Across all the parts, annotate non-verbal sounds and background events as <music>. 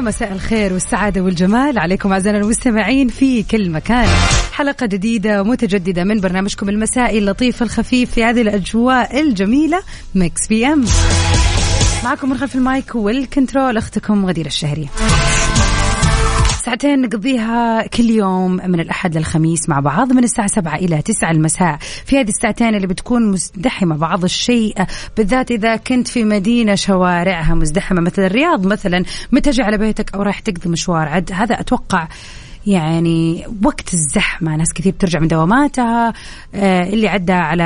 مساء الخير والسعادة والجمال. عليكم أعزائنا المستمعين في كل مكان. حلقة جديدة متجددة من برنامجكم المسائي اللطيف الخفيف في هذه الأجواء الجميلة Mix PM. معكم من خلف ال mic وال control أختكم غدير الشهري. ساعتين نقضيها كل يوم من الأحد للخميس مع بعض من الساعة سبعة إلى تسعة المساء. في هذه الساعتين اللي بتكون مزدحمة بعض الشيء بالذات إذا كنت في مدينة شوارعها مزدحمة مثل الرياض مثلا متجه على بيتك أو رايح تقضي مشوار؟ عد هذا أتوقع يعني وقت الزحمة. ناس كثير بترجع من دواماتها آه، اللي عدى على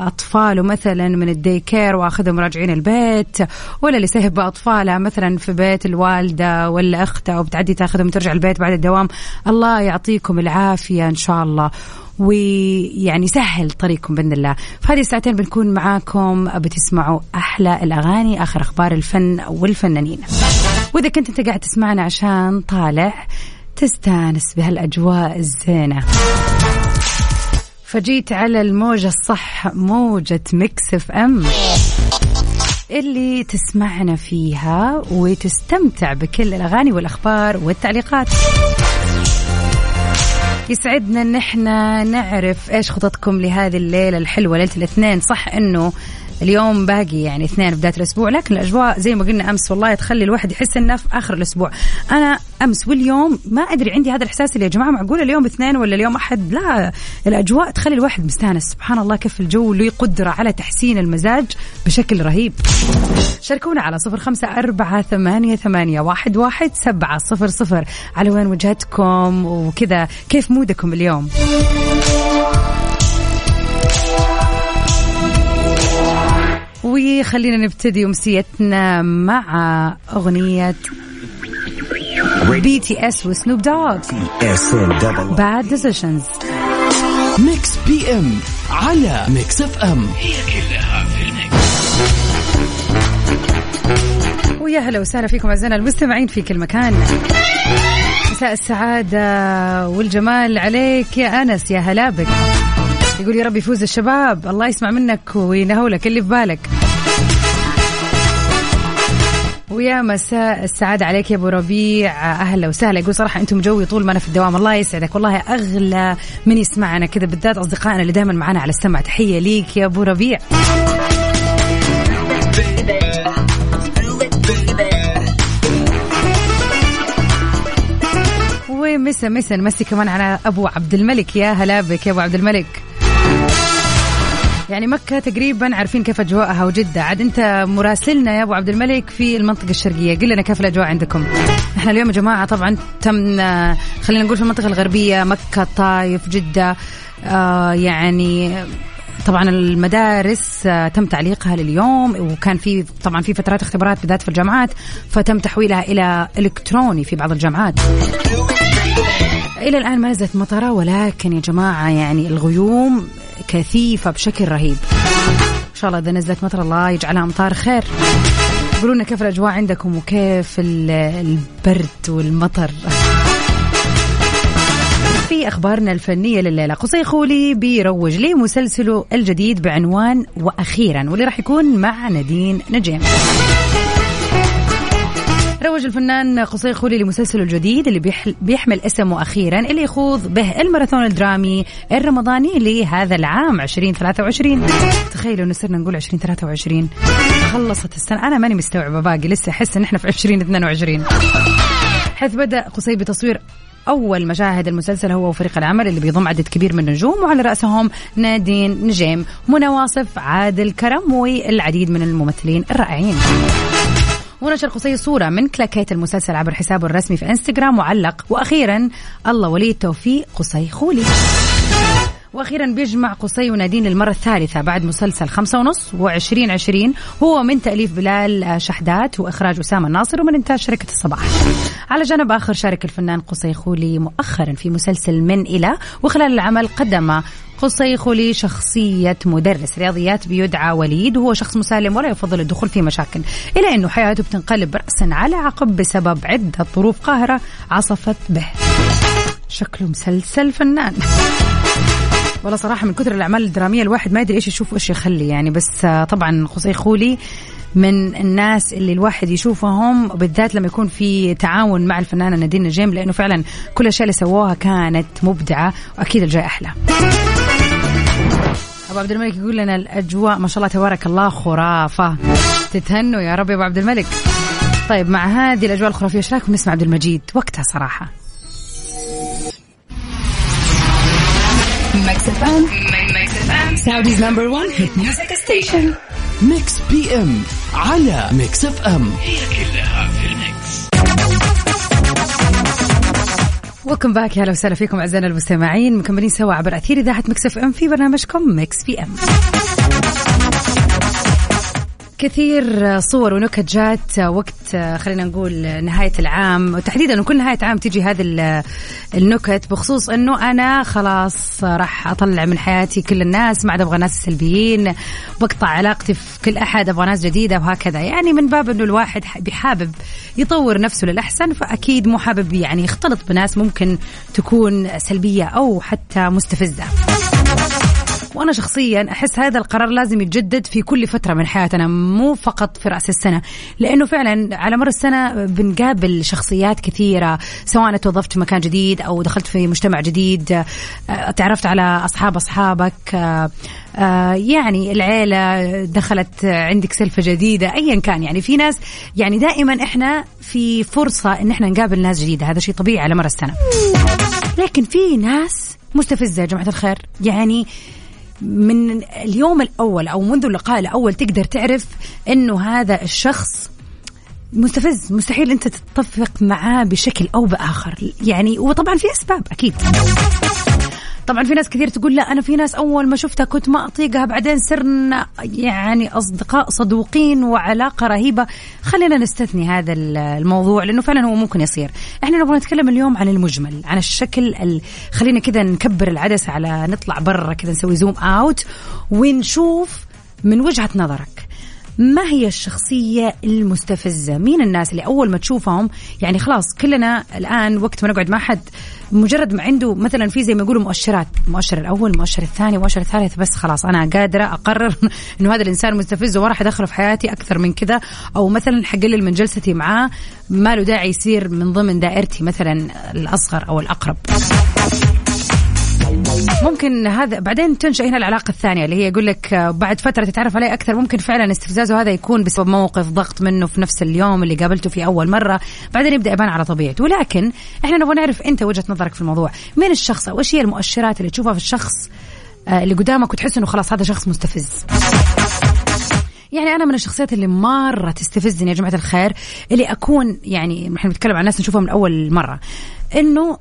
أطفاله مثلا من ال day care وأخذهم راجعين البيت ولا اللي سهب أطفالها مثلا في بيت الوالدة ولا أختها وبتعدي تأخذهم وترجع البيت بعد الدوام. الله يعطيكم العافية إن شاء الله. ويعني سهل طريقكم بإذن الله. في هذه الساعتين بنكون معاكم بتسمعوا أحلى الأغاني آخر أخبار الفن والفنانين. وإذا كنت أنت قاعد تسمعنا عشان طالع تستانس بهالأجواء الزينة. فجيت على الموجة الصح موجة Mix FM. اللي تسمعنا فيها وتستمتع بكل الأغاني والأخبار والتعليقات. يسعدنا إن إحنا نعرف إيش خططكم لهذه الليلة الحلوة ليلة الاثنين. صح إنه اليوم باقي يعني اثنين بداية الأسبوع لكن الأجواء زي ما قلنا أمس والله تخلي الواحد يحس إنه في آخر الأسبوع. أنا أمس واليوم ما أدري عندي هذا الإحساس اللي يا جماعة معقول اليوم اثنين ولا اليوم أحد؟ لا الأجواء تخلي الواحد مستانس. سبحان الله كيف الجو له قدرة على تحسين المزاج بشكل رهيب. شاركونا على صفر خمسة أربعة ثمانية, ثمانية واحد, واحد سبعة صفر صفر على وين وجهتكم وكذا كيف mood كم اليوم؟ وخلينا نبتدي أمسيتنا مع أغنية BTS و Snoop Dogg Bad Decisions Mix PM على Mix FM هي كلها في ال mix. ويا هلا وسهلا فيكم أعزائنا المستمعين في كل مكان. مساء السعادة والجمال عليك يا أنس يا هلا بك. يقول يا رب يفوز الشباب. الله يسمع منك وينهولك. اللي في بالك. ويا مساء السعادة عليك يا أبو ربيع. أهلا وسهلا. يقول صراحة أنتم جوي طول ما أنا في الدوام. الله يسعدك. والله أغلى من يسمعنا كذا. بالذات أصدقائنا اللي دائما معنا على السمع. تحية ليك يا أبو ربيع. ومسا مسا نمسي كمان على أبو عبد الملك. يا هلا بك يا أبو عبد الملك. يعني مكة تقريبا عارفين كيف أجواءها وجدة. عاد أنت مراسلنا يا أبو عبد الملك في المنطقة الشرقية. قل لنا كيف الأجواء عندكم. إحنا اليوم يا جماعة طبعا تم خلينا نقول في المنطقة الغربية مكة طايف جدة آه يعني طبعا المدارس آه، تم تعليقها لليوم. وكان في طبعا في فترات اختبارات بالذات في الجامعات فتم تحويلها إلى إلكتروني في بعض الجامعات. إلى الآن ما نزلت مطرة ولكن يا جماعة يعني الغيوم كثيفة بشكل رهيب. إن شاء الله إذا نزلت مطرة الله يجعلها أمطار خير. قولوا لنا كيف الأجواء عندكم وكيف ال- البرد والمطر. في أخبارنا الفنية لليلة قصي خولي بيروج لمسلسله الجديد بعنوان وأخيرا واللي راح يكون مع نادين نجيم. روج الفنان قصي خولي لمسلسله الجديد اللي بيحمل اسمه أخيرا اللي يخوض به الماراثون الدرامي الرمضاني لهذا العام 2023 تخيلوا إنه صرنا نقول 2023 خلصت السنة. أنا ماني مستوعبة باقي لسه أحس إن إحنا في 2022 حيث بدأ قصي بتصوير أول مشاهد المسلسل هو وفريق العمل اللي بيضم عدد كبير من النجوم وعلى رأسهم نادين نجيم منى واصف عادل كرم والعديد من الممثلين الرائعين. ونشر قصي صورة من كلاكيت المسلسل عبر حسابه الرسمي في إنستغرام وعلق وأخيرا الله ولي التوفيق قصي خولي. وأخيرا بيجمع قصي ونادين للمرة الثالثة بعد مسلسل خمسة ونص وعشرين عشرين هو من تأليف بلال شحدات وإخراج أسامة الناصر ومن إنتاج شركة الصباح. على جانب آخر شارك الفنان قصي خولي مؤخرا في مسلسل من إلى وخلال العمل قدم قصي خولي شخصية مدرس رياضيات بيدعى وليد وهو شخص مسالم ولا يفضل الدخول في مشاكل إلى أنه حياته بتنقلب رأسا على عقب بسبب عدة ظروف قاهرة عصفت به. شكله مسلسل فنان. والله صراحة من كثر الأعمال الدرامية الواحد ما يدري إيش يشوف وإيش يخلي يعني بس طبعا قصي خولي من الناس اللي الواحد يشوفهم بالذات لما يكون في تعاون مع الفنانة نادين نجيم لأنه فعلا كل الأشياء اللي سووها كانت مبدعة وأكيد الجاي أحلى. أبو عبد الملك يقول لنا الأجواء ما شاء الله تبارك الله خرافة. تتهنوا يا رب يا أبو عبد الملك. طيب مع هذه الأجواء الخرافية إيش رأيكم نسمع عبد المجيد؟ وقتها FM. Saudi's number one hit music station. Mix PM على Mix FM welcome back يا هلا وسهلا فيكم أعزائنا المستمعين. مكملين سوا عبر أثير إذاعة Mix FM في برنامجكم Mix PM كثير صور ونكت جات وقت خلينا نقول نهاية العام. وتحديدا وكل نهاية عام تيجي هذه ال- النكت بخصوص إنه أنا خلاص راح أطلع من حياتي كل الناس ما عاد أبغى ناس سلبيين بقطع علاقتي في كل أحد أبغى ناس جديدة وهكذا. يعني من باب إنه الواحد بحابب يطور نفسه للأحسن فأكيد مو حابب يعني يختلط بناس ممكن تكون سلبية أو حتى مستفزة. وأنا شخصيا أحس هذا القرار لازم يتجدد في كل فترة من حياتنا مو فقط في رأس السنة. لأنه فعلا على مر السنة بنقابل شخصيات كثيرة سواء توظفت في مكان جديد أو دخلت في مجتمع جديد تعرفت على أصحاب أصحابك يعني العيلة دخلت عندك سلفة جديدة ايا كان. يعني في ناس يعني دائما إحنا في فرصة إن إحنا نقابل ناس جديدة هذا شيء طبيعي على مر السنة. لكن في ناس مستفزة يا جماعة الخير. يعني من اليوم الأول أو منذ اللقاء الأول تقدر تعرف إنه هذا الشخص مستفز مستحيل أنت تتفق معاه بشكل أو بآخر. يعني وطبعا في أسباب أكيد. طبعا في ناس كثير تقول لا أنا في ناس أول ما شفتها كنت ما أطيقها بعدين صرنا يعني أصدقاء صدوقين وعلاقة رهيبة. خلينا نستثني هذا الموضوع لأنه فعلا هو ممكن يصير. إحنا نبغى نتكلم اليوم عن المجمل عن الشكل ال... خلينا كذا نكبر العدسة على نطلع برا كذا نسوي زوم أوت ونشوف من وجهة نظرك. ما هي الشخصية المستفزة؟ مين الناس اللي أول ما تشوفهم يعني خلاص كلنا الآن وقت ما نقعد مع حد مجرد ما عنده مثلا في زي ما يقولوا مؤشرات، المؤشر الأول، المؤشر الثاني، المؤشر الثالث بس خلاص أنا قادرة أقرر <laughs> إنه هذا الإنسان مستفز وما راح أدخله في حياتي أكثر من كذا أو مثلا حقلل من جلستي معاه ما له داعي يصير من ضمن دائرتي مثلا الأصغر أو الأقرب. ممكن هذا بعدين تنشا هنا العلاقة الثانية اللي هي يقول لك آه، بعد فترة تتعرف عليه أكثر ممكن فعلا استفزازه هذا يكون بسبب موقف ضغط منه في نفس اليوم اللي قابلته فيه أول مرة. بعدين يبدأ يبان على طبيعته. ولكن إحنا نبغى نعرف أنت وجهة نظرك في الموضوع. مين الشخص؟ أو إيش هي المؤشرات اللي تشوفها في الشخص آه، اللي قدامك وتحس إنه خلاص هذا شخص مستفز؟ يعني أنا من الشخصيات اللي مرة تستفزني يا جماعة الخير اللي أكون يعني إحنا بنتكلم عن ناس نشوفها من أول مرة إنه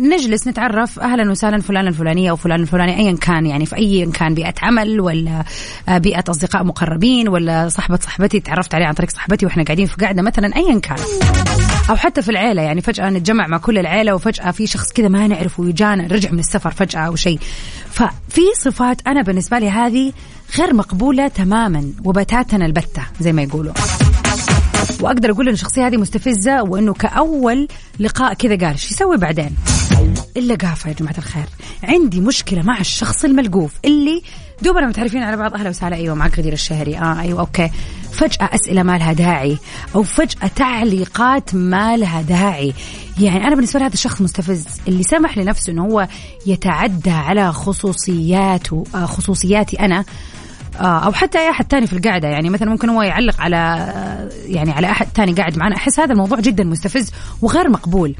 نجلس نتعرف أهلا وسهلا فلان الفلانية أو فلان الفلاني ايا كان يعني في اي كان بيئة عمل ولا آه، بيئة أصدقاء مقربين ولا صاحبة صاحبتي تعرفت عليه عن طريق صاحبتي وإحنا قاعدين في قاعدة مثلا ايا كان. أو حتى في العيلة يعني فجأة نتجمع مع كل العيلة وفجأة في شخص كذا ما نعرفه ويجانا رجع من السفر فجأة أو شيء. ففي صفات أنا بالنسبة لي هذه غير مقبولة تماما وبتاتا البتة زي ما يقولوا. وأقدر أقول إن الشخصية هذه مستفزة وإنه كأول لقاء كذا قال إيش يسوي بعدين؟ إلا قافة يا جماعة الخير. عندي مشكلة مع الشخص الملقوف اللي دوبنا متعرفين على بعض. أهلا وسهلا. أيوه معك غدير الشهري. آه أيوه أوكي. فجأة أسئلة ما لها داعي أو فجأة تعليقات ما لها داعي. يعني أنا بالنسبة لي هذا الشخص مستفز. اللي سمح لنفسه إنه هو يتعدى على خصوصياته آه خصوصياتي أنا آه، أو حتى أي أحد تاني في القعده يعني مثلا ممكن هو يعلق على آه، يعني على أحد تاني قاعد معنا. أحس هذا الموضوع جدا مستفز وغير مقبول.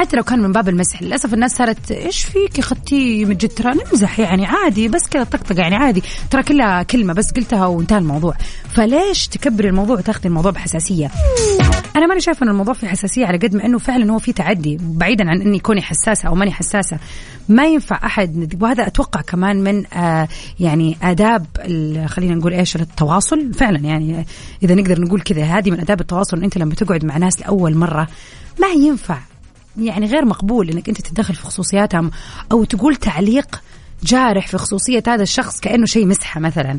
حتى لو كان من باب المزح للأسف الناس صارت إيش فيك يا أختي؟ ترى نمزح يعني عادي بس كذا طقطقة يعني عادي. ترى كلها كلمة بس قلتها وانتهى الموضوع. فليش تكبري الموضوع وتاخذي الموضوع بحساسية؟ أنا ماني شايفة ان الموضوع فيه حساسية على قد ما إنه فعلا هو في تعدي بعيدا عن إني كوني حساسة أو ماني حساسة. ما ينفع أحد وهذا أتوقع كمان من آه يعني آداب خلينا نقول إيش التواصل. فعلا يعني إذا نقدر نقول كذا هذه من آداب التواصل أنت لما تقعد مع ناس لأول مرة ما ينفع يعني غير مقبول إنك أنت تتدخل في خصوصياتهم أو تقول تعليق جارح في خصوصية هذا الشخص كأنه شيء مسحة مثلا.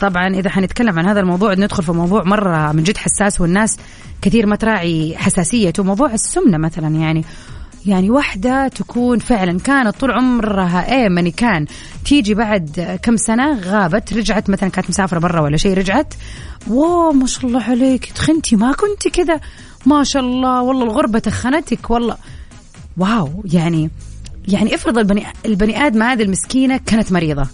طبعا إذا حنتكلم عن هذا الموضوع ندخل في موضوع مرة من جد حساس والناس كثير ما تراعي حساسيته. موضوع السمنة مثلا يعني يعني واحدة تكون فعلا كانت طول عمرها ماني كان. تيجي بعد كم سنة غابت رجعت مثلا كانت مسافرة برا ولا شيء رجعت. واو ما شاء الله عليك تخنتي ما كنت كذا. ما شاء الله والله الغربة تخنتك والله. واو يعني يعني افرض البني البني آدم هذه المسكينة كانت مريضة.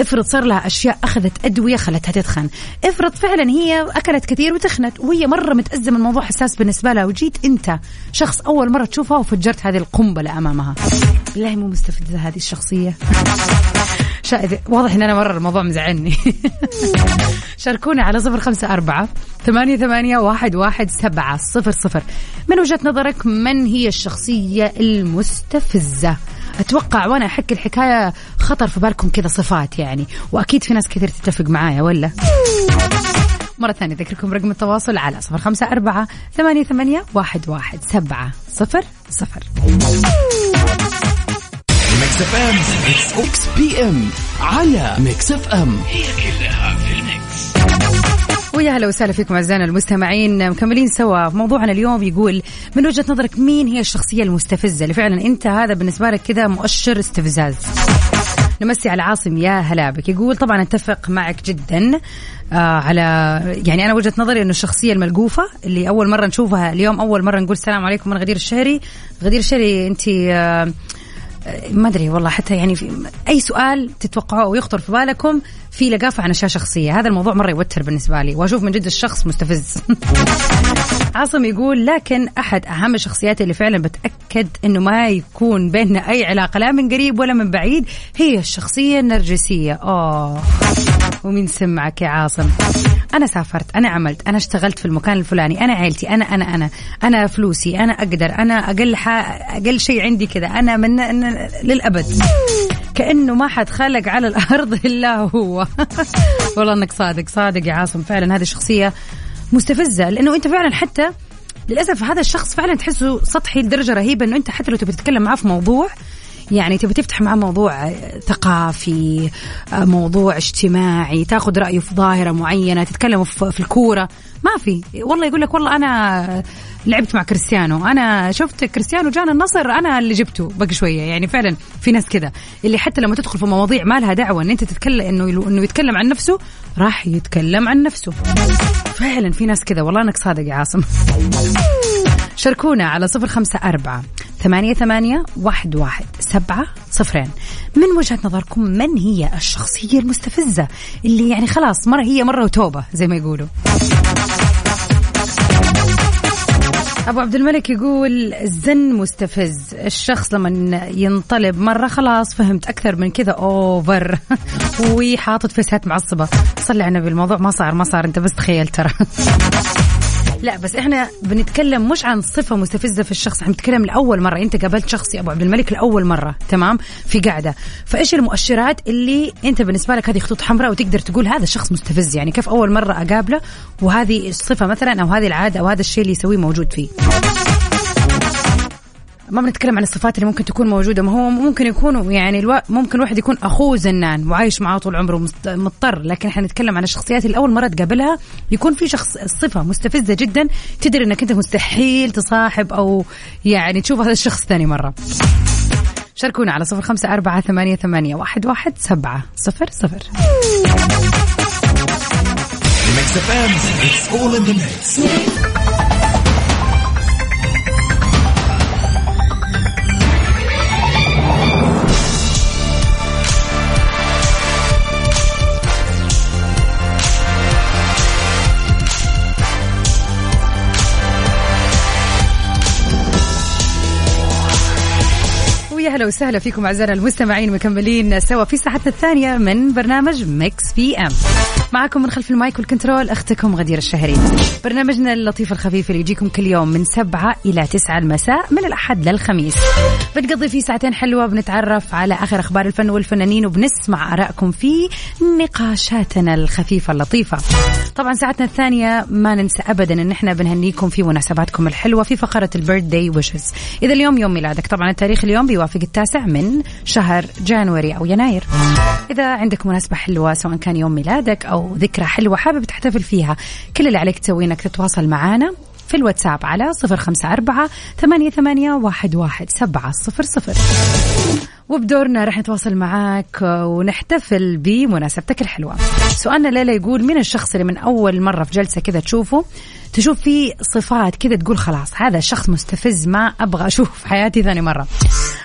افرض صار لها أشياء أخذت أدوية خلتها تتخن. افرض فعلا هي أكلت كثير وتخنت وهي مرة متأزمة الموضوع حساس بالنسبة لها وجيت أنت شخص أول مرة تشوفها وفجرت هذه القنبلة أمامها. بالله مو مستفزة هذه الشخصية. واضح إن أنا مرة الموضوع مزعلني. <laughs> شاركونا على صفر خمسة أربعة ثمانية ثمانية واحد واحد سبعة صفر صفر. من وجهة نظرك من هي الشخصية المستفزة؟ أتوقع وأنا احكي الحكاية خطر في بالكم كذا صفات يعني وأكيد في ناس كثير تتفق معايا ولا؟ مرة ثانية ذكركم رقم التواصل على صفر خمسة أربعة ثمانية ثمانية واحد واحد سبعة صفر صفر. Mix FM Mix PM على Mix FM ويا هلا وسهلا فيكم أعزائنا المستمعين. مكملين سوا موضوعنا اليوم. يقول من وجهة نظرك مين هي الشخصية المستفزة؟ اللي فعلا أنت هذا بالنسبة لك كذا مؤشر استفزاز. نمسي على عاصم يا هلا بك. يقول طبعا أتفق معك جدا آه على يعني أنا وجهة نظري إنه الشخصية الملقوفة اللي أول مرة نشوفها اليوم أول مرة نقول السلام عليكم من غدير الشهري. غدير الشهري أنت آه ما أدري والله حتى يعني في أي سؤال تتوقعوه أو يخطر في بالكم في لقافة عن أشياء شخصية. هذا الموضوع مرة يوتر بالنسبة لي وأشوف من جد الشخص مستفز. <laughs> عاصم يقول لكن أحد أهم الشخصيات اللي فعلا بتأكد إنه ما يكون بيننا أي علاقة لا من قريب ولا من بعيد هي الشخصية النرجسية. أوه. ومين سمعك يا عاصم؟ أنا سافرت أنا عملت أنا اشتغلت في المكان الفلاني أنا عيلتي أنا أنا أنا أنا فلوسي أنا أقدر أنا أقل أقل شيء عندي كذا أنا من للأبد. كأنه ما حد خلق على الأرض <laughs> إلا هو. والله إنك صادق صادق يا عاصم. فعلا هذه الشخصيه مستفزة لأنه أنت فعلا حتى للأسف هذا الشخص فعلا تحسه سطحي لدرجة رهيبة إنه أنت حتى لو تبي تتكلم معاه في موضوع يعني تبي تفتح معاه موضوع ثقافي موضوع اجتماعي تاخذ رايه في ظاهرة معينة تتكلموا في الكورة ما في. والله يقول لك والله أنا لعبت مع كريستيانو أنا شفت كريستيانو جانا النصر أنا اللي جبته بقى شوية. يعني فعلا في ناس كذا. اللي حتى لما تدخل في مواضيع ما لها دعوة إن أنت تتكلم إنه إنه يتكلم عن نفسه راح يتكلم عن نفسه. فعلا في ناس كذا. والله انك صادق يا عاصم. شاركونا على صفر خمسة أربعة ثمانية ثمانية واحد واحد سبعة صفرين. من وجهة نظركم من هي الشخصية المستفزة اللي يعني خلاص مرة هي مرة وتوبة زي ما يقولوا؟ أبو عبد الملك يقول الزن مستفز. الشخص لما ينطلب مرة خلاص فهمت أكثر من كذا أوفر. <laughs> وحاطط فيسات معصبة. صلي على النبي الموضوع ما صار ما صار. أنت بس تخيل ترى. لا بس إحنا بنتكلم مش عن صفة مستفزة في الشخص إحنا بنتكلم لأول مرة. أنت قابلت شخص يا أبو عبد الملك لأول مرة تمام؟ في قاعدة. فإيش المؤشرات اللي أنت بالنسبة لك هذه خطوط حمراء وتقدر تقول هذا الشخص مستفز؟ يعني كيف أول مرة أقابله وهذه الصفة مثلا أو هذه العادة أو هذا الشيء اللي يسويه موجود فيه؟ ما بنتكلم عن الصفات اللي ممكن تكون موجودة ما هو ممكن يكون يعني ألو... ممكن واحد يكون أخوه زنان وعايش معاه طول عمره مضطر لكن إحنا نتكلم عن الشخصيات اللي أول مرة تقابلها يكون في شخص صفة مستفزة جدا تدري أنك أنت مستحيل تصاحب أو يعني تشوف هذا الشخص ثاني مرة. شاركونا على صفر خمسة أربعة ثمانية, ثمانية واحد, واحد سبعة صفر صفر. هلا وسهلا فيكم أعزائنا المستمعين مكملين سوا في ساعتنا الثانية من برنامج Mix PM معكم من خلف ال mic وال control أختكم غدير الشهري. برنامجنا اللطيف الخفيف اللي يجيكم كل يوم من سبعة إلى تسعة المساء من الأحد للخميس بنقضي فيه ساعتين حلوة بنتعرف على آخر أخبار الفن والفنانين وبنسمع آرائكم في نقاشاتنا الخفيفة اللطيفة. طبعا ساعتنا الثانية ما ننسى أبدا أن إحنا بنهنيكم في مناسباتكم الحلوة في فقرة ال birthday wishes. إذا اليوم يوم ميلادك. طبعا التاريخ اليوم بيوافق التاسع من شهر جانوري أو يناير. إذا عندك مناسبة حلوة سواء كان يوم ميلادك أو ذكرى حلوة حابب تحتفل فيها كل اللي عليك تسويه إنك تتواصل معنا في الواتساب على صفر خمسة أربعة ثمانية, ثمانية واحد, واحد سبعة صفر صفر وبدورنا رح نتواصل معاك ونحتفل بمناسبتك الحلوة سؤالنا الليلة يقول مين الشخص اللي من أول مرة في جلسة كذا تشوفه تشوف فيه صفات كذا تقول خلاص هذا الشخص مستفز ما أبغى اشوفه في <laughs> حياتي ثاني مرة.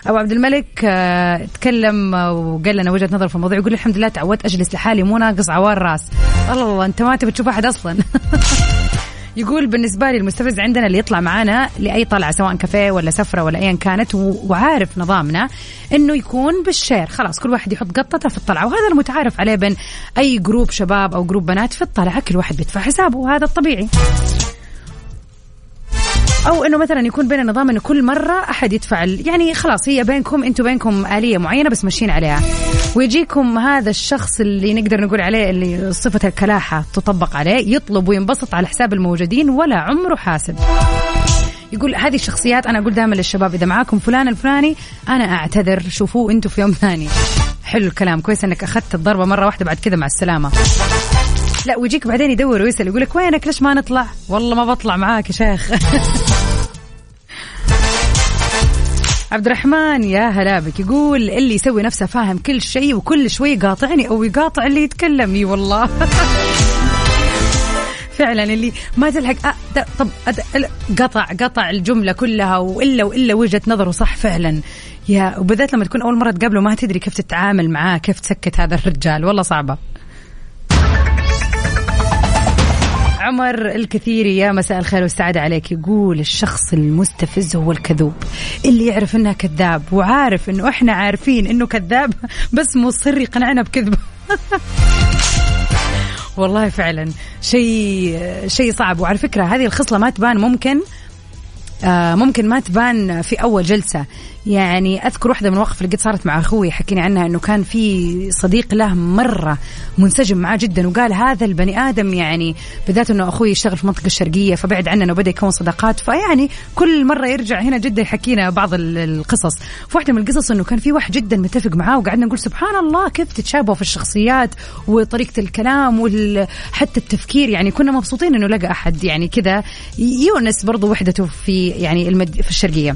أبو عبد الملك آه، تكلم وقال لنا وجهة نظر في الموضوع يقول الحمد لله تعودت أجلس لحالي مو ناقص عوار راس. الله الله أنت ما تبي تشوف أحد أصلا. <laughs> يقول بالنسبة لي المستفز عندنا اللي يطلع معانا لأي طلعة سواء كافيه ولا سفرة ولا أيا كانت وعارف نظامنا إنه يكون بالشير. خلاص كل واحد يحط قطته في الطلعة وهذا المتعارف عليه بين أي group شباب أو group بنات في الطلعة. كل واحد بيدفع حسابه وهذا الطبيعي. أو إنه مثلا يكون بين النظام إنه كل مرة أحد يدفع يعني خلاص هي بينكم أنتم بينكم آلية معينة بس ماشيين عليها. ويجيكم هذا الشخص اللي نقدر نقول عليه اللي صفة الكلاحة تطبق عليه يطلب وينبسط على حساب الموجودين ولا عمره حاسب. يقول هذه الشخصيات أنا أقول دائما للشباب إذا معاكم فلان الفلاني أنا أعتذر شوفوه أنتم في يوم ثاني. حلو الكلام كويس إنك أخذت الضربة مرة واحدة بعد كذا مع السلامة. لا ويجيك بعدين يدور ويسأل يقول لك وينك؟ ليش ما نطلع؟ والله ما بطلع معاك يا شيخ. <laughs> عبد الرحمن يا هلا بك. يقول اللي يسوي نفسه فاهم كل شيء وكل شوي يقاطعني أو يقاطع اللي يتكلم. إي والله. <laughs> فعلا اللي ما تلحق. أه طب قطع قطع الجملة كلها وإلا وإلا وجهة نظره صح فعلا. يا وبالذات لما تكون أول مرة تقابله ما تدري كيف تتعامل معاه كيف تسكت هذا الرجال. والله صعبة. عمر الكثيري يا مساء الخير والسعادة عليك. يقول الشخص المستفز هو الكذوب اللي يعرف إنه كذاب وعارف إنه إحنا عارفين إنه كذاب بس مصر يقنعنا بكذبه <laughs> والله فعلا شيء شيء صعب. وعلى فكرة هذه الخصلة ما تبان ممكن آه ممكن ما تبان في أول جلسة. يعني أذكر واحدة من المواقف اللي قد صارت مع أخوي حكيني عنها إنه كان في صديق له مرة منسجم معاه جدا وقال هذا البني آدم يعني بالذات إنه أخوي يشتغل في المنطقة الشرقية فبعد عننا وبدا يكون صداقات فيعني كل مرة يرجع هنا جده يحكينا بعض القصص. فواحده من القصص إنه كان في واحد جدا متفق معاه وقعدنا نقول سبحان الله كيف تتشابهوا في الشخصيات وطريقة الكلام وحتى التفكير يعني كنا مبسوطين إنه لقى أحد يعني كذا يونس برضو وحدته في يعني المد في الشرقية.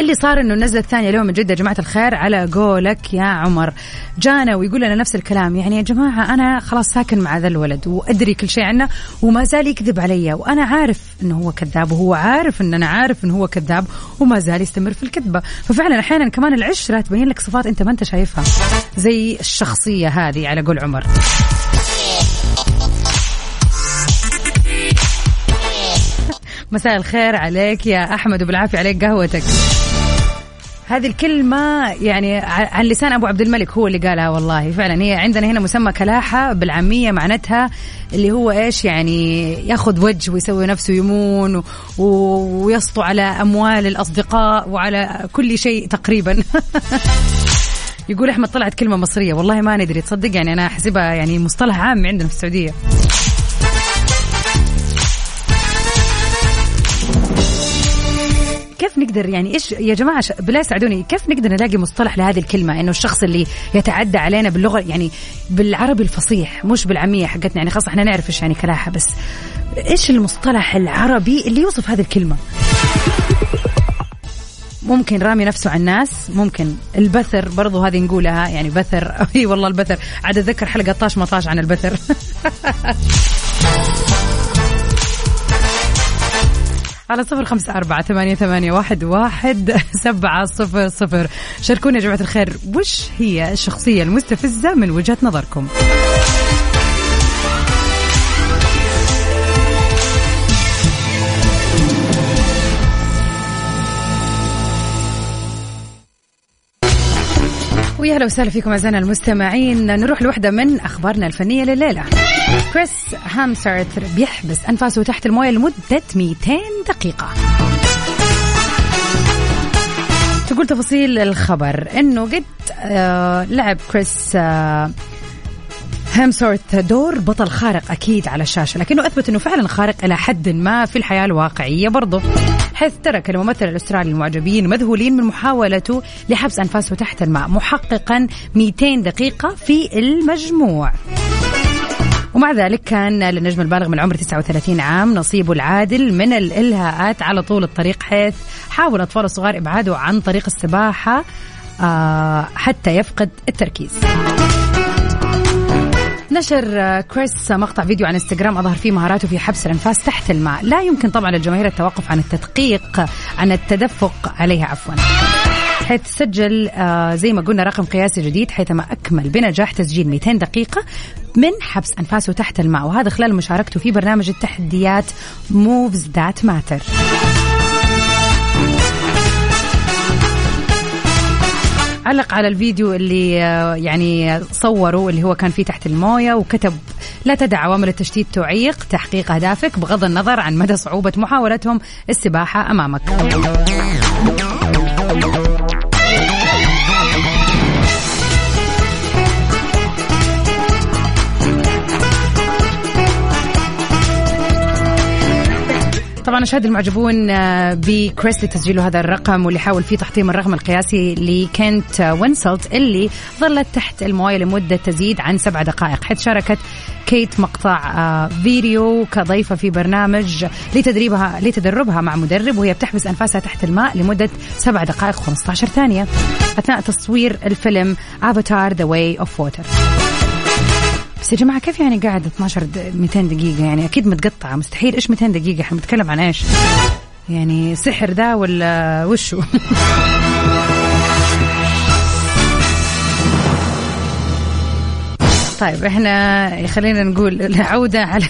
اللي صار إنه النزلة الثانية اليوم من جدة يا جماعة الخير على قولك يا عمر. جانا ويقول لنا نفس الكلام يعني يا جماعة أنا خلاص ساكن مع ذا الولد وأدري كل شيء عنه وما زال يكذب علي وأنا عارف إنه هو كذاب وهو عارف إن أنا عارف انه هو كذاب وما زال يستمر في الكذبة. ففعلا أحيانا كمان العشرة تبين لك صفات أنت ما أنت شايفها. زي الشخصية هذه على قول عمر. مساء الخير عليك يا أحمد وبالعافية عليك قهوتك. هذه الكلمة يعني عن لسان أبو عبد الملك هو اللي قالها والله. فعلا هي عندنا هنا مسمى كلاحة بالعامية معناتها اللي هو إيش يعني ياخذ وجه ويسوي نفسه يمون ويسطو على أموال الأصدقاء وعلى كل شيء تقريبا. <laughs> يقول أحمد طلعت كلمة مصرية والله ما ندري تصدق يعني أنا أحسبها يعني مصطلح عام عندنا في السعودية. كيف نقدر يعني إيش يا جماعة بالله ساعدوني كيف نقدر نلاقي مصطلح لهذه الكلمة؟ إنه الشخص اللي يتعدى علينا باللغة يعني بالعربي الفصيح مش بالعامية حقتنا يعني خاصة إحنا نعرف إيش يعني كلاحة بس إيش المصطلح العربي اللي يوصف هذه الكلمة؟ ممكن رامي نفسه على الناس ممكن البثر برضو هذه نقولها يعني بثر <laughs> أي والله البثر عاد أتذكر حلقة طاش مطاش عن البثر. <laughs> على صفر خمسة أربعة ثمانية, ثمانية واحد, واحد <laughs> سبعة صفر صفر. شاركونا يا جماعة الخير وش هي الشخصية المستفزة من وجهة نظركم؟ ويا هلا وسهلا فيكم أعزائنا المستمعين. نروح لوحدة من أخبارنا الفنية لليلة. كريس هامسرث بيحبس أنفاسه تحت الموية لمدة 200 دقيقة. تقول تفاصيل الخبر إنه قد آه لعب كريس آه هامسورث دور بطل خارق أكيد على الشاشة لكنه أثبت إنه فعلا خارق إلى حد ما في الحياة الواقعية برضه. حيث ترك الممثل الأسترالي المعجبين مذهولين من محاولته لحبس أنفاسه تحت الماء محققا 200 دقيقة في المجموع. ومع ذلك كان للنجم البالغ من عمر 39 عام نصيبه العادل من الإلهاءات على طول الطريق حيث حاول أطفال الصغار إبعاده عن طريق السباحة آه، حتى يفقد التركيز. نشر كريس مقطع فيديو عن إنستغرام أظهر فيه مهاراته في حبس الأنفاس تحت الماء. لا يمكن طبعا للجماهير التوقف عن التدقيق عن التدفق عليها عفوا. حيث سجل آه زي ما قلنا رقم قياسي جديد حيثما أكمل بنجاح تسجيل 200 دقيقة من حبس أنفاسه تحت الماء. وهذا خلال مشاركته في برنامج التحديات موفز ذات ماتر علق على الفيديو اللي آه، يعني صوروا اللي هو كان فيه تحت الموية وكتب لا تدع عوامل التشتيت تعيق تحقيق أهدافك بغض النظر عن مدى صعوبة محاولتهم السباحة أمامك. طبعا اشاد المعجبون آه، بكريس لتسجيله هذا الرقم واللي حاول فيه تحطيم الرقم القياسي لكنت وينسلت اللي ظلت تحت المويه لمدة تزيد عن سبع دقائق. حيث شاركت كيت مقطع آه، فيديو كضيفة في برنامج لتدريبها لتدربها مع مدرب وهي بتحبس أنفاسها تحت الماء لمدة سبع دقائق و15 ثانية. أثناء تصوير الفيلم Avatar The Way of Water بس يا جماعة كيف يعني قاعد 12 د- 200 دقيقة؟ يعني أكيد متقطعة. مستحيل. إيش 200 دقيقة؟ إحنا بنتكلم عن إيش؟ يعني سحر ذا ولا وشو؟ <laughs> طيب إحنا خلينا نقول عودة على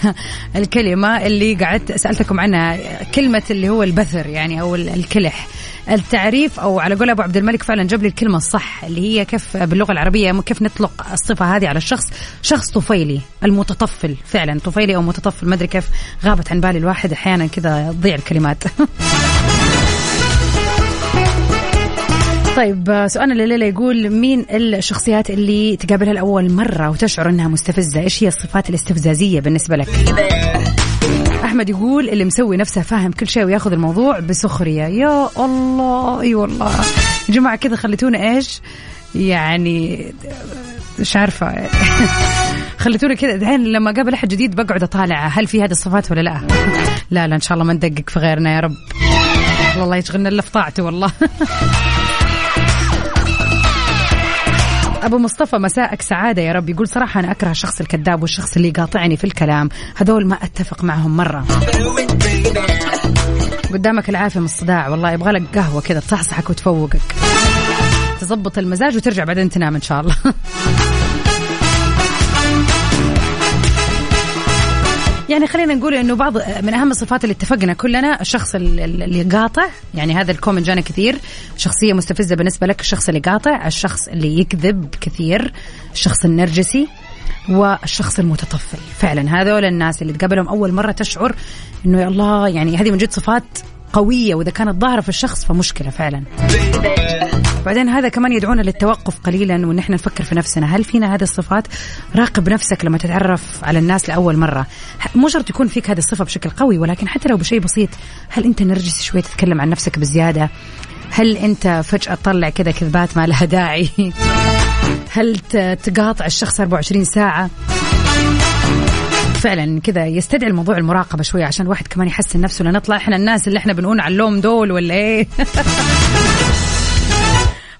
الكلمة اللي قعدت سألتكم عنها كلمة اللي هو البثر يعني أو الكلح. التعريف أو على قول أبو عبد الملك فعلا جاب لي الكلمة الصح اللي هي كيف باللغة العربية كيف نطلق الصفة هذه على الشخص. شخص طفيلي المتطفل فعلا طفيلي أو متطفل ما أدري كيف غابت عن بالي الواحد أحيانا كذا تضيع الكلمات. <laughs> طيب سؤالنا الليلة يقول مين الشخصيات اللي تقابلها لأول مرة وتشعر أنها مستفزة؟ إيش هي الصفات الاستفزازية بالنسبة لك؟ أحمد يقول اللي مسوي نفسه فاهم كل شيء وياخذ الموضوع بسخرية. يا الله أي والله. يا جماعة كذا خليتونا إيش؟ يعني مش عارفة. <laughs> خليتوني كذا. الحين لما قابل أحد جديد بقعد أطالع هل في هذه الصفات ولا لا؟ لا لا إن شاء الله ما ندقق في غيرنا يا رب. والله يشغلنا إلا في طاعته والله. <laughs> أبو مصطفى مساءك سعادة يا رب. يقول صراحة أنا أكره الشخص الكذاب والشخص اللي يقاطعني في الكلام. هذول ما أتفق معهم مرة. قدامك العافية من الصداع. والله يبغى لك قهوة كذا تصحصحك وتفوقك. تظبط المزاج وترجع بعدين تنام إن شاء الله. <laughs> يعني خلينا نقول إنه بعض من أهم الصفات اللي اتفقنا كلنا الشخص اللي قاطع يعني هذا الكومنت جانا كثير شخصية مستفزة بالنسبة لك الشخص اللي قاطع الشخص اللي يكذب كثير الشخص النرجسي والشخص المتطفل. فعلا هذول الناس اللي تقابلهم أول مرة تشعر إنه يا الله يعني هذه من جد صفات قوية وإذا كانت ظاهرة في الشخص فمشكلة فعلا. بعدين هذا كمان يدعونا للتوقف قليلا وان إحنا نفكر في نفسنا. هل فينا هذه الصفات؟ راقب نفسك لما تتعرف على الناس لأول مرة. مو شرط يكون فيك هذه الصفة بشكل قوي ولكن حتى لو بشيء بسيط هل أنت نرجسي شوي تتكلم عن نفسك بزيادة؟ هل أنت فجأة تطلع كذا كذبات ما لها داعي؟ <laughs> هل تقاطع الشخص 24 ساعة؟ فعلا كذا يستدعي الموضوع المراقبة شوية عشان الواحد كمان يحسن نفسه لنطلع إحنا الناس اللي إحنا بنقول علوم دول ولا إيه؟ <laughs>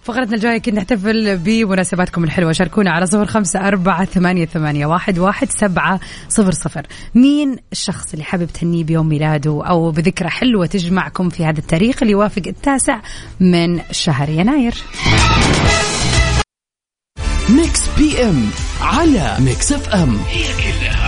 فقرتنا الجاية كنا نحتفل بمناسباتكم الحلوة. شاركونا على صفر خمسة أربعة ثمانية, ثمانية واحد, واحد سبعة صفر صفر. مين الشخص اللي حابب تهنيه بيوم ميلاده أو بذكرى حلوة تجمعكم في هذا التاريخ اللي يوافق التاسع من شهر يناير؟ ميكس بي ام على ميكس اف ام هي كلها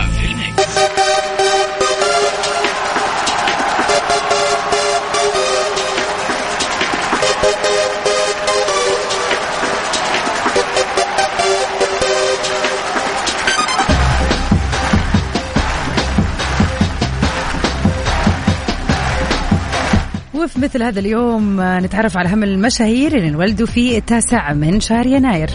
وفي مثل هذا اليوم آه، نتعرف على أهم المشاهير اللي انولدوا في التاسع من شهر يناير.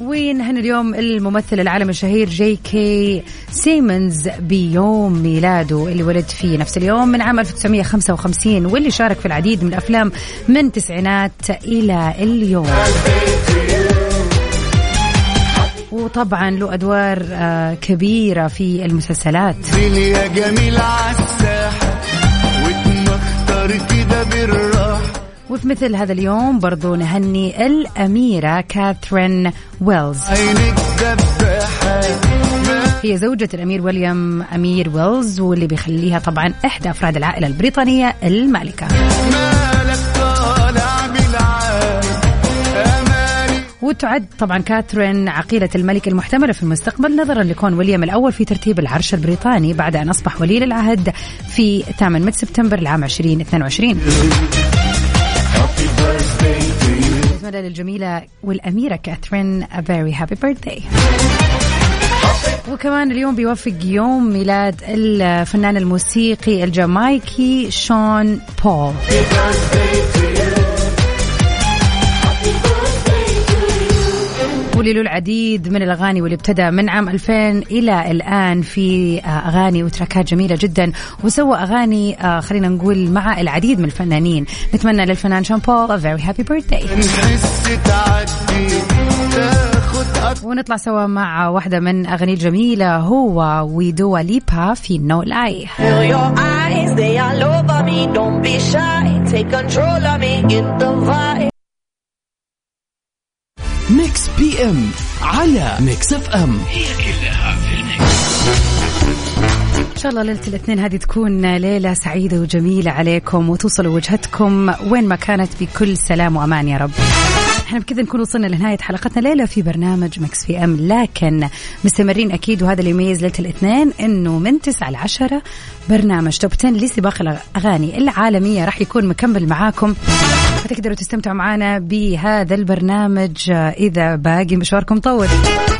ونهني اليوم الممثل العالمي الشهير جي كي سيمونز بيوم ميلاده اللي ولد فيه نفس اليوم من عام 1955 واللي شارك في العديد من الأفلام من التسعينات إلى اليوم. وطبعا له أدوار آه، كبيرة في المسلسلات. يا جميل عالساحة وتمختار كده بالراحة. وفي مثل هذا اليوم برضو نهني الأميرة كاثرين ويلز. هي زوجة الأمير ويليام أمير ويلز واللي بيخليها طبعا إحدى أفراد العائلة البريطانية المالكة. وتعد طبعا كاثرين عقيلة الملك المحتملة في المستقبل نظرا لكون ويليام الأول في ترتيب العرش البريطاني بعد أن أصبح ولي العهد في 8 سبتمبر العام 2022 نتمنى للجميلة والأميرة كاثرين a very happy birthday. وكمان اليوم بيوافق يوم ميلاد الفنان الموسيقي الجامايكي شون بول. واللي له العديد من الأغاني واللي ابتدى من عام 2000 إلى الآن في آه، أغاني و tracks جميلة جدا وسوى أغاني آه، خلينا نقول مع العديد من الفنانين. نتمنى للفنان شون بول a very happy birthday. ونطلع سوا مع واحدة من أغاني الجميلة هو ويدوا ليبا في No Lie take control of me. Get the vibe. PM على Mix FM إن شاء الله ليلة الاثنين هذه تكون ليلة سعيدة وجميلة عليكم وتوصلوا وجهتكم وين ما كانت بكل سلام وأمان يا رب. إحنا بكذا نكون وصلنا لنهاية حلقتنا. ليلة في برنامج Mix PM. لكن مستمرين أكيد وهذا اللي يميز ليلة الاثنين إنه من 9 ل 10 برنامج Top 10 لسباق الأغاني العالمية راح يكون مكمل معاكم. فتقدروا تستمتعوا معنا بهذا البرنامج إذا باقي مشواركم طول.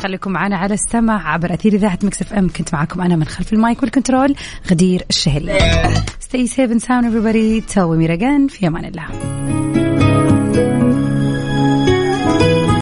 خليكم معنا على السمع عبر أثير إذاعة Mix FM. كنت معاكم أنا من خلف ال mic وال control غدير الشهري. Stay safe and sound everybody. we meet again في أمان الله.